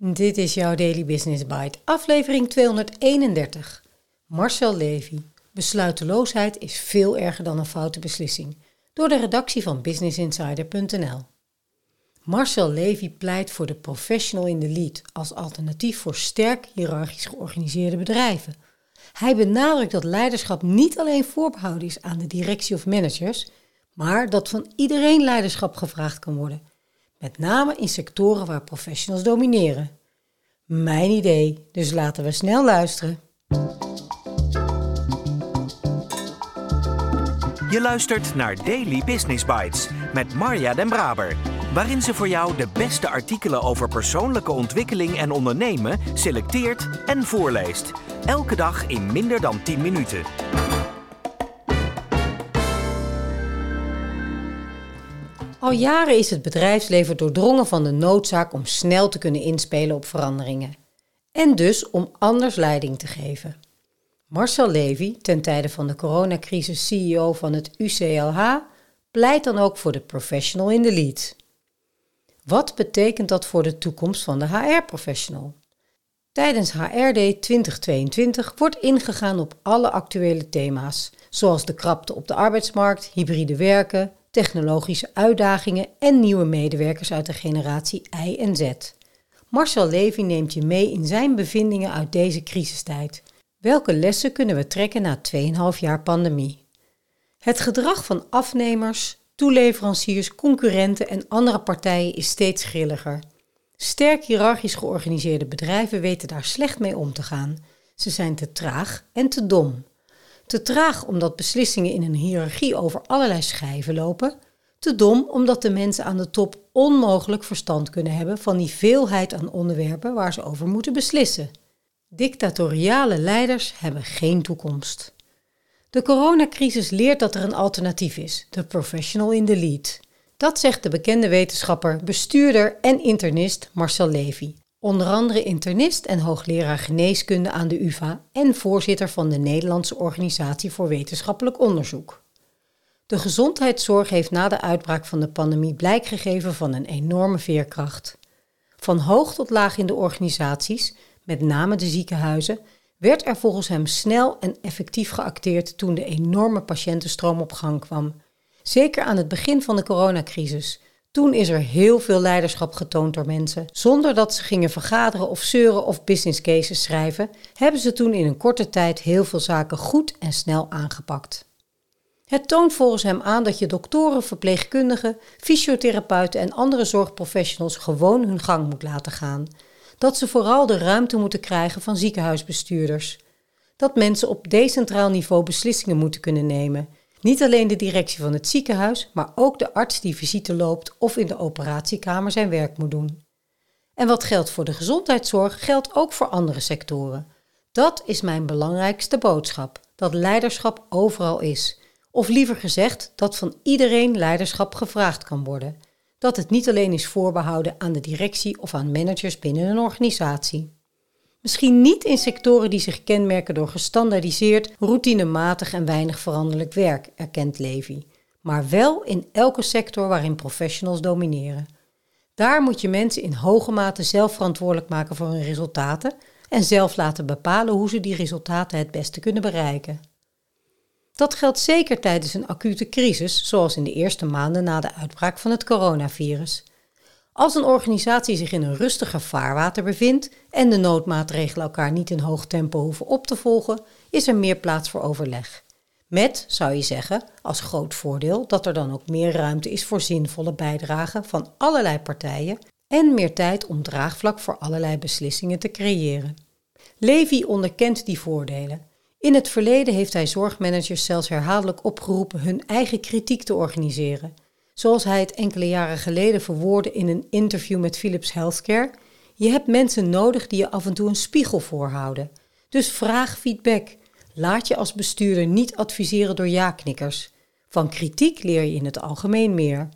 Dit is jouw Daily Business Bite, aflevering 231. Marcel Levy. Besluiteloosheid is veel erger dan een foute beslissing. Door de redactie van businessinsider.nl. Marcel Levy pleit voor de professional in the lead als alternatief voor sterk hiërarchisch georganiseerde bedrijven. Hij benadrukt dat leiderschap niet alleen voorbehouden is aan de directie of managers, maar dat van iedereen leiderschap gevraagd kan worden met name in sectoren waar professionals domineren. Mijn idee, dus laten we snel luisteren. Je luistert naar Daily Business Bites met Marja Den Braber, waarin ze voor jou de beste artikelen over persoonlijke ontwikkeling en ondernemen selecteert en voorleest. Elke dag in minder dan 10 minuten. Al jaren is het bedrijfsleven doordrongen van de noodzaak om snel te kunnen inspelen op veranderingen. En dus om anders leiding te geven. Marcel Levy, ten tijde van de coronacrisis CEO van het UCLH, pleit dan ook voor de professional in the lead. Wat betekent dat voor de toekomst van de HR-professional? Tijdens HRD 2022 wordt ingegaan op alle actuele thema's, zoals de krapte op de arbeidsmarkt, hybride werken, technologische uitdagingen en nieuwe medewerkers uit de generatie I en Z. Marcel Levy neemt je mee in zijn bevindingen uit deze crisistijd. Welke lessen kunnen we trekken na 2,5 jaar pandemie? Het gedrag van afnemers, toeleveranciers, concurrenten en andere partijen is steeds grilliger. Sterk hiërarchisch georganiseerde bedrijven weten daar slecht mee om te gaan. Ze zijn te traag en te dom. Te traag omdat beslissingen in een hiërarchie over allerlei schijven lopen. Te dom omdat de mensen aan de top onmogelijk verstand kunnen hebben van die veelheid aan onderwerpen waar ze over moeten beslissen. Dictatoriale leiders hebben geen toekomst. De coronacrisis leert dat er een alternatief is: de professional in the lead. Dat zegt de bekende wetenschapper, bestuurder en internist Marcel Levy onder andere internist en hoogleraar geneeskunde aan de UVA en voorzitter van de Nederlandse Organisatie voor Wetenschappelijk Onderzoek. De gezondheidszorg heeft na de uitbraak van de pandemie blijk gegeven van een enorme veerkracht. Van hoog tot laag in de organisaties, met name de ziekenhuizen, werd er volgens hem snel en effectief geacteerd toen de enorme patiëntenstroom op gang kwam. Zeker aan het begin van de coronacrisis, toen is er heel veel leiderschap getoond door mensen. Zonder dat ze gingen vergaderen of zeuren of business cases schrijven, hebben ze toen in een korte tijd heel veel zaken goed en snel aangepakt. Het toont volgens hem aan dat je doktoren, verpleegkundigen, fysiotherapeuten en andere zorgprofessionals gewoon hun gang moet laten gaan. Dat ze vooral de ruimte moeten krijgen van ziekenhuisbestuurders. Dat mensen op decentraal niveau beslissingen moeten kunnen nemen niet alleen de directie van het ziekenhuis, maar ook de arts die visite loopt of in de operatiekamer zijn werk moet doen. En wat geldt voor de gezondheidszorg, geldt ook voor andere sectoren. Dat is mijn belangrijkste boodschap: dat leiderschap overal is. Of liever gezegd, dat van iedereen leiderschap gevraagd kan worden. Dat het niet alleen is voorbehouden aan de directie of aan managers binnen een organisatie. Misschien niet in sectoren die zich kenmerken door gestandaardiseerd, routinematig en weinig veranderlijk werk, erkent Levy, maar wel in elke sector waarin professionals domineren. Daar moet je mensen in hoge mate zelf verantwoordelijk maken voor hun resultaten en zelf laten bepalen hoe ze die resultaten het beste kunnen bereiken. Dat geldt zeker tijdens een acute crisis, zoals in de eerste maanden na de uitbraak van het coronavirus. Als een organisatie zich in een rustiger vaarwater bevindt en de noodmaatregelen elkaar niet in hoog tempo hoeven op te volgen, is er meer plaats voor overleg. Met, zou je zeggen, als groot voordeel dat er dan ook meer ruimte is voor zinvolle bijdragen van allerlei partijen en meer tijd om draagvlak voor allerlei beslissingen te creëren. Levy onderkent die voordelen. In het verleden heeft hij zorgmanagers zelfs herhaaldelijk opgeroepen hun eigen kritiek te organiseren zoals hij het enkele jaren geleden verwoordde in een interview met Philips Healthcare. Je hebt mensen nodig die je af en toe een spiegel voorhouden. Dus vraag feedback. Laat je als bestuurder niet adviseren door ja-knikkers. Van kritiek leer je in het algemeen meer.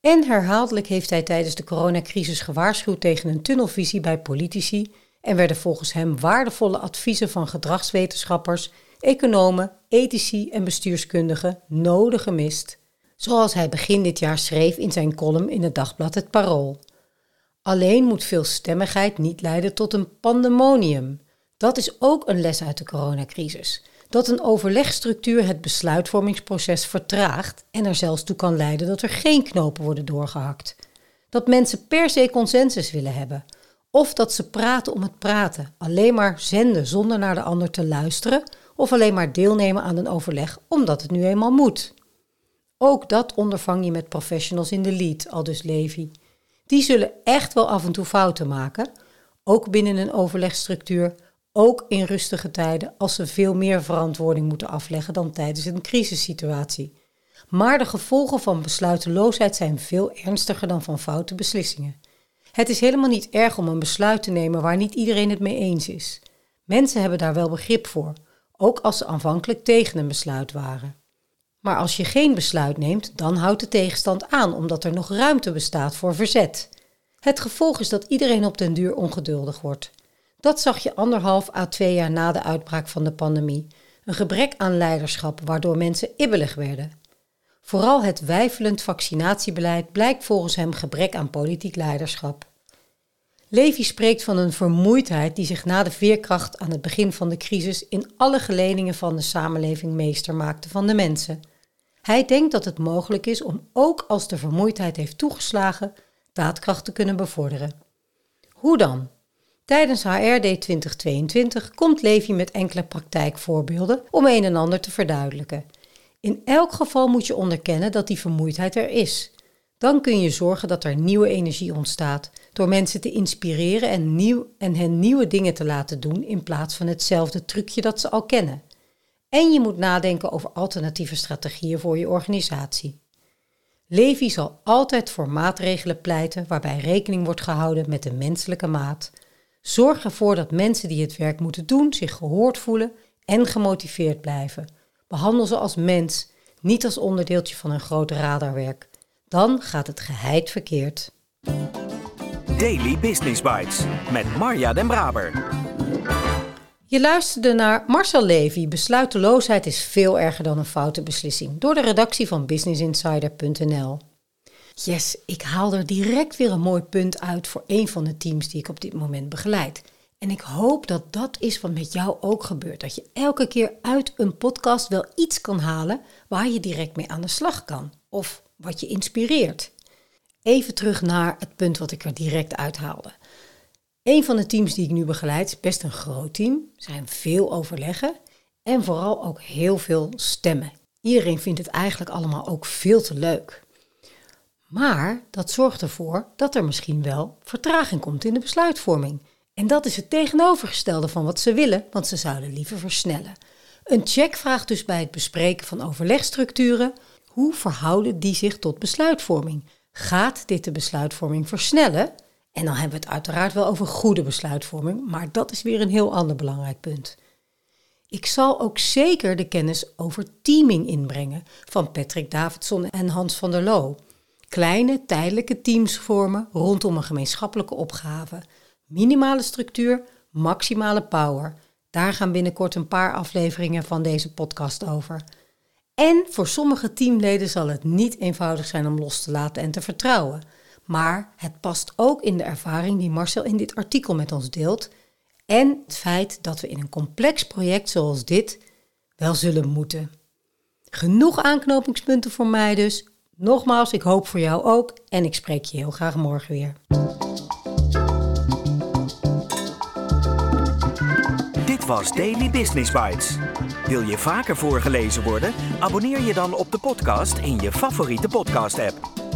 En herhaaldelijk heeft hij tijdens de coronacrisis gewaarschuwd tegen een tunnelvisie bij politici en werden volgens hem waardevolle adviezen van gedragswetenschappers, economen, ethici en bestuurskundigen nodig gemist zoals hij begin dit jaar schreef in zijn column in het dagblad Het Parool. Alleen moet veelstemmigheid niet leiden tot een pandemonium. Dat is ook een les uit de coronacrisis. Dat een overlegstructuur het besluitvormingsproces vertraagt en er zelfs toe kan leiden dat er geen knopen worden doorgehakt. Dat mensen per se consensus willen hebben. Of dat ze praten om het praten, alleen maar zenden zonder naar de ander te luisteren, of alleen maar deelnemen aan een overleg omdat het nu eenmaal moet. Ook dat ondervang je met professionals in de lead, aldus Levi. Die zullen echt wel af en toe fouten maken, ook binnen een overlegstructuur, ook in rustige tijden als ze veel meer verantwoording moeten afleggen dan tijdens een crisissituatie. Maar de gevolgen van besluiteloosheid zijn veel ernstiger dan van foute beslissingen. Het is helemaal niet erg om een besluit te nemen waar niet iedereen het mee eens is. Mensen hebben daar wel begrip voor, ook als ze aanvankelijk tegen een besluit waren. Maar als je geen besluit neemt, dan houdt de tegenstand aan omdat er nog ruimte bestaat voor verzet. Het gevolg is dat iedereen op den duur ongeduldig wordt. Dat zag je anderhalf à twee jaar na de uitbraak van de pandemie. Een gebrek aan leiderschap waardoor mensen ibbelig werden. Vooral het wijfelend vaccinatiebeleid blijkt volgens hem gebrek aan politiek leiderschap. Levy spreekt van een vermoeidheid die zich na de veerkracht aan het begin van de crisis in alle geledingen van de samenleving meester maakte van de mensen. Hij denkt dat het mogelijk is om ook als de vermoeidheid heeft toegeslagen, daadkracht te kunnen bevorderen. Hoe dan? Tijdens HRD 2022 komt Levi met enkele praktijkvoorbeelden om een en ander te verduidelijken. In elk geval moet je onderkennen dat die vermoeidheid er is. Dan kun je zorgen dat er nieuwe energie ontstaat door mensen te inspireren en, nieuw, en hen nieuwe dingen te laten doen in plaats van hetzelfde trucje dat ze al kennen. En je moet nadenken over alternatieve strategieën voor je organisatie. Levi zal altijd voor maatregelen pleiten waarbij rekening wordt gehouden met de menselijke maat. Zorg ervoor dat mensen die het werk moeten doen zich gehoord voelen en gemotiveerd blijven. Behandel ze als mens, niet als onderdeeltje van een groot radarwerk. Dan gaat het geheid verkeerd. Daily Business Bites met Marja Den Braber. Je luisterde naar Marcel Levy. Besluiteloosheid is veel erger dan een foute beslissing. Door de redactie van businessinsider.nl. Yes, ik haal er direct weer een mooi punt uit voor een van de teams die ik op dit moment begeleid. En ik hoop dat dat is wat met jou ook gebeurt. Dat je elke keer uit een podcast wel iets kan halen waar je direct mee aan de slag kan. Of wat je inspireert. Even terug naar het punt wat ik er direct uithaalde. Een van de teams die ik nu begeleid is best een groot team. Zijn veel overleggen en vooral ook heel veel stemmen. Iedereen vindt het eigenlijk allemaal ook veel te leuk. Maar dat zorgt ervoor dat er misschien wel vertraging komt in de besluitvorming. En dat is het tegenovergestelde van wat ze willen, want ze zouden liever versnellen. Een check vraagt dus bij het bespreken van overlegstructuren: hoe verhouden die zich tot besluitvorming? Gaat dit de besluitvorming versnellen? En dan hebben we het uiteraard wel over goede besluitvorming, maar dat is weer een heel ander belangrijk punt. Ik zal ook zeker de kennis over teaming inbrengen van Patrick Davidson en Hans van der Loo. Kleine tijdelijke teams vormen rondom een gemeenschappelijke opgave. Minimale structuur, maximale power. Daar gaan binnenkort een paar afleveringen van deze podcast over. En voor sommige teamleden zal het niet eenvoudig zijn om los te laten en te vertrouwen. Maar het past ook in de ervaring die Marcel in dit artikel met ons deelt. En het feit dat we in een complex project zoals dit wel zullen moeten. Genoeg aanknopingspunten voor mij dus. Nogmaals, ik hoop voor jou ook en ik spreek je heel graag morgen weer. Dit was Daily Business Bites. Wil je vaker voorgelezen worden? Abonneer je dan op de podcast in je favoriete podcast-app.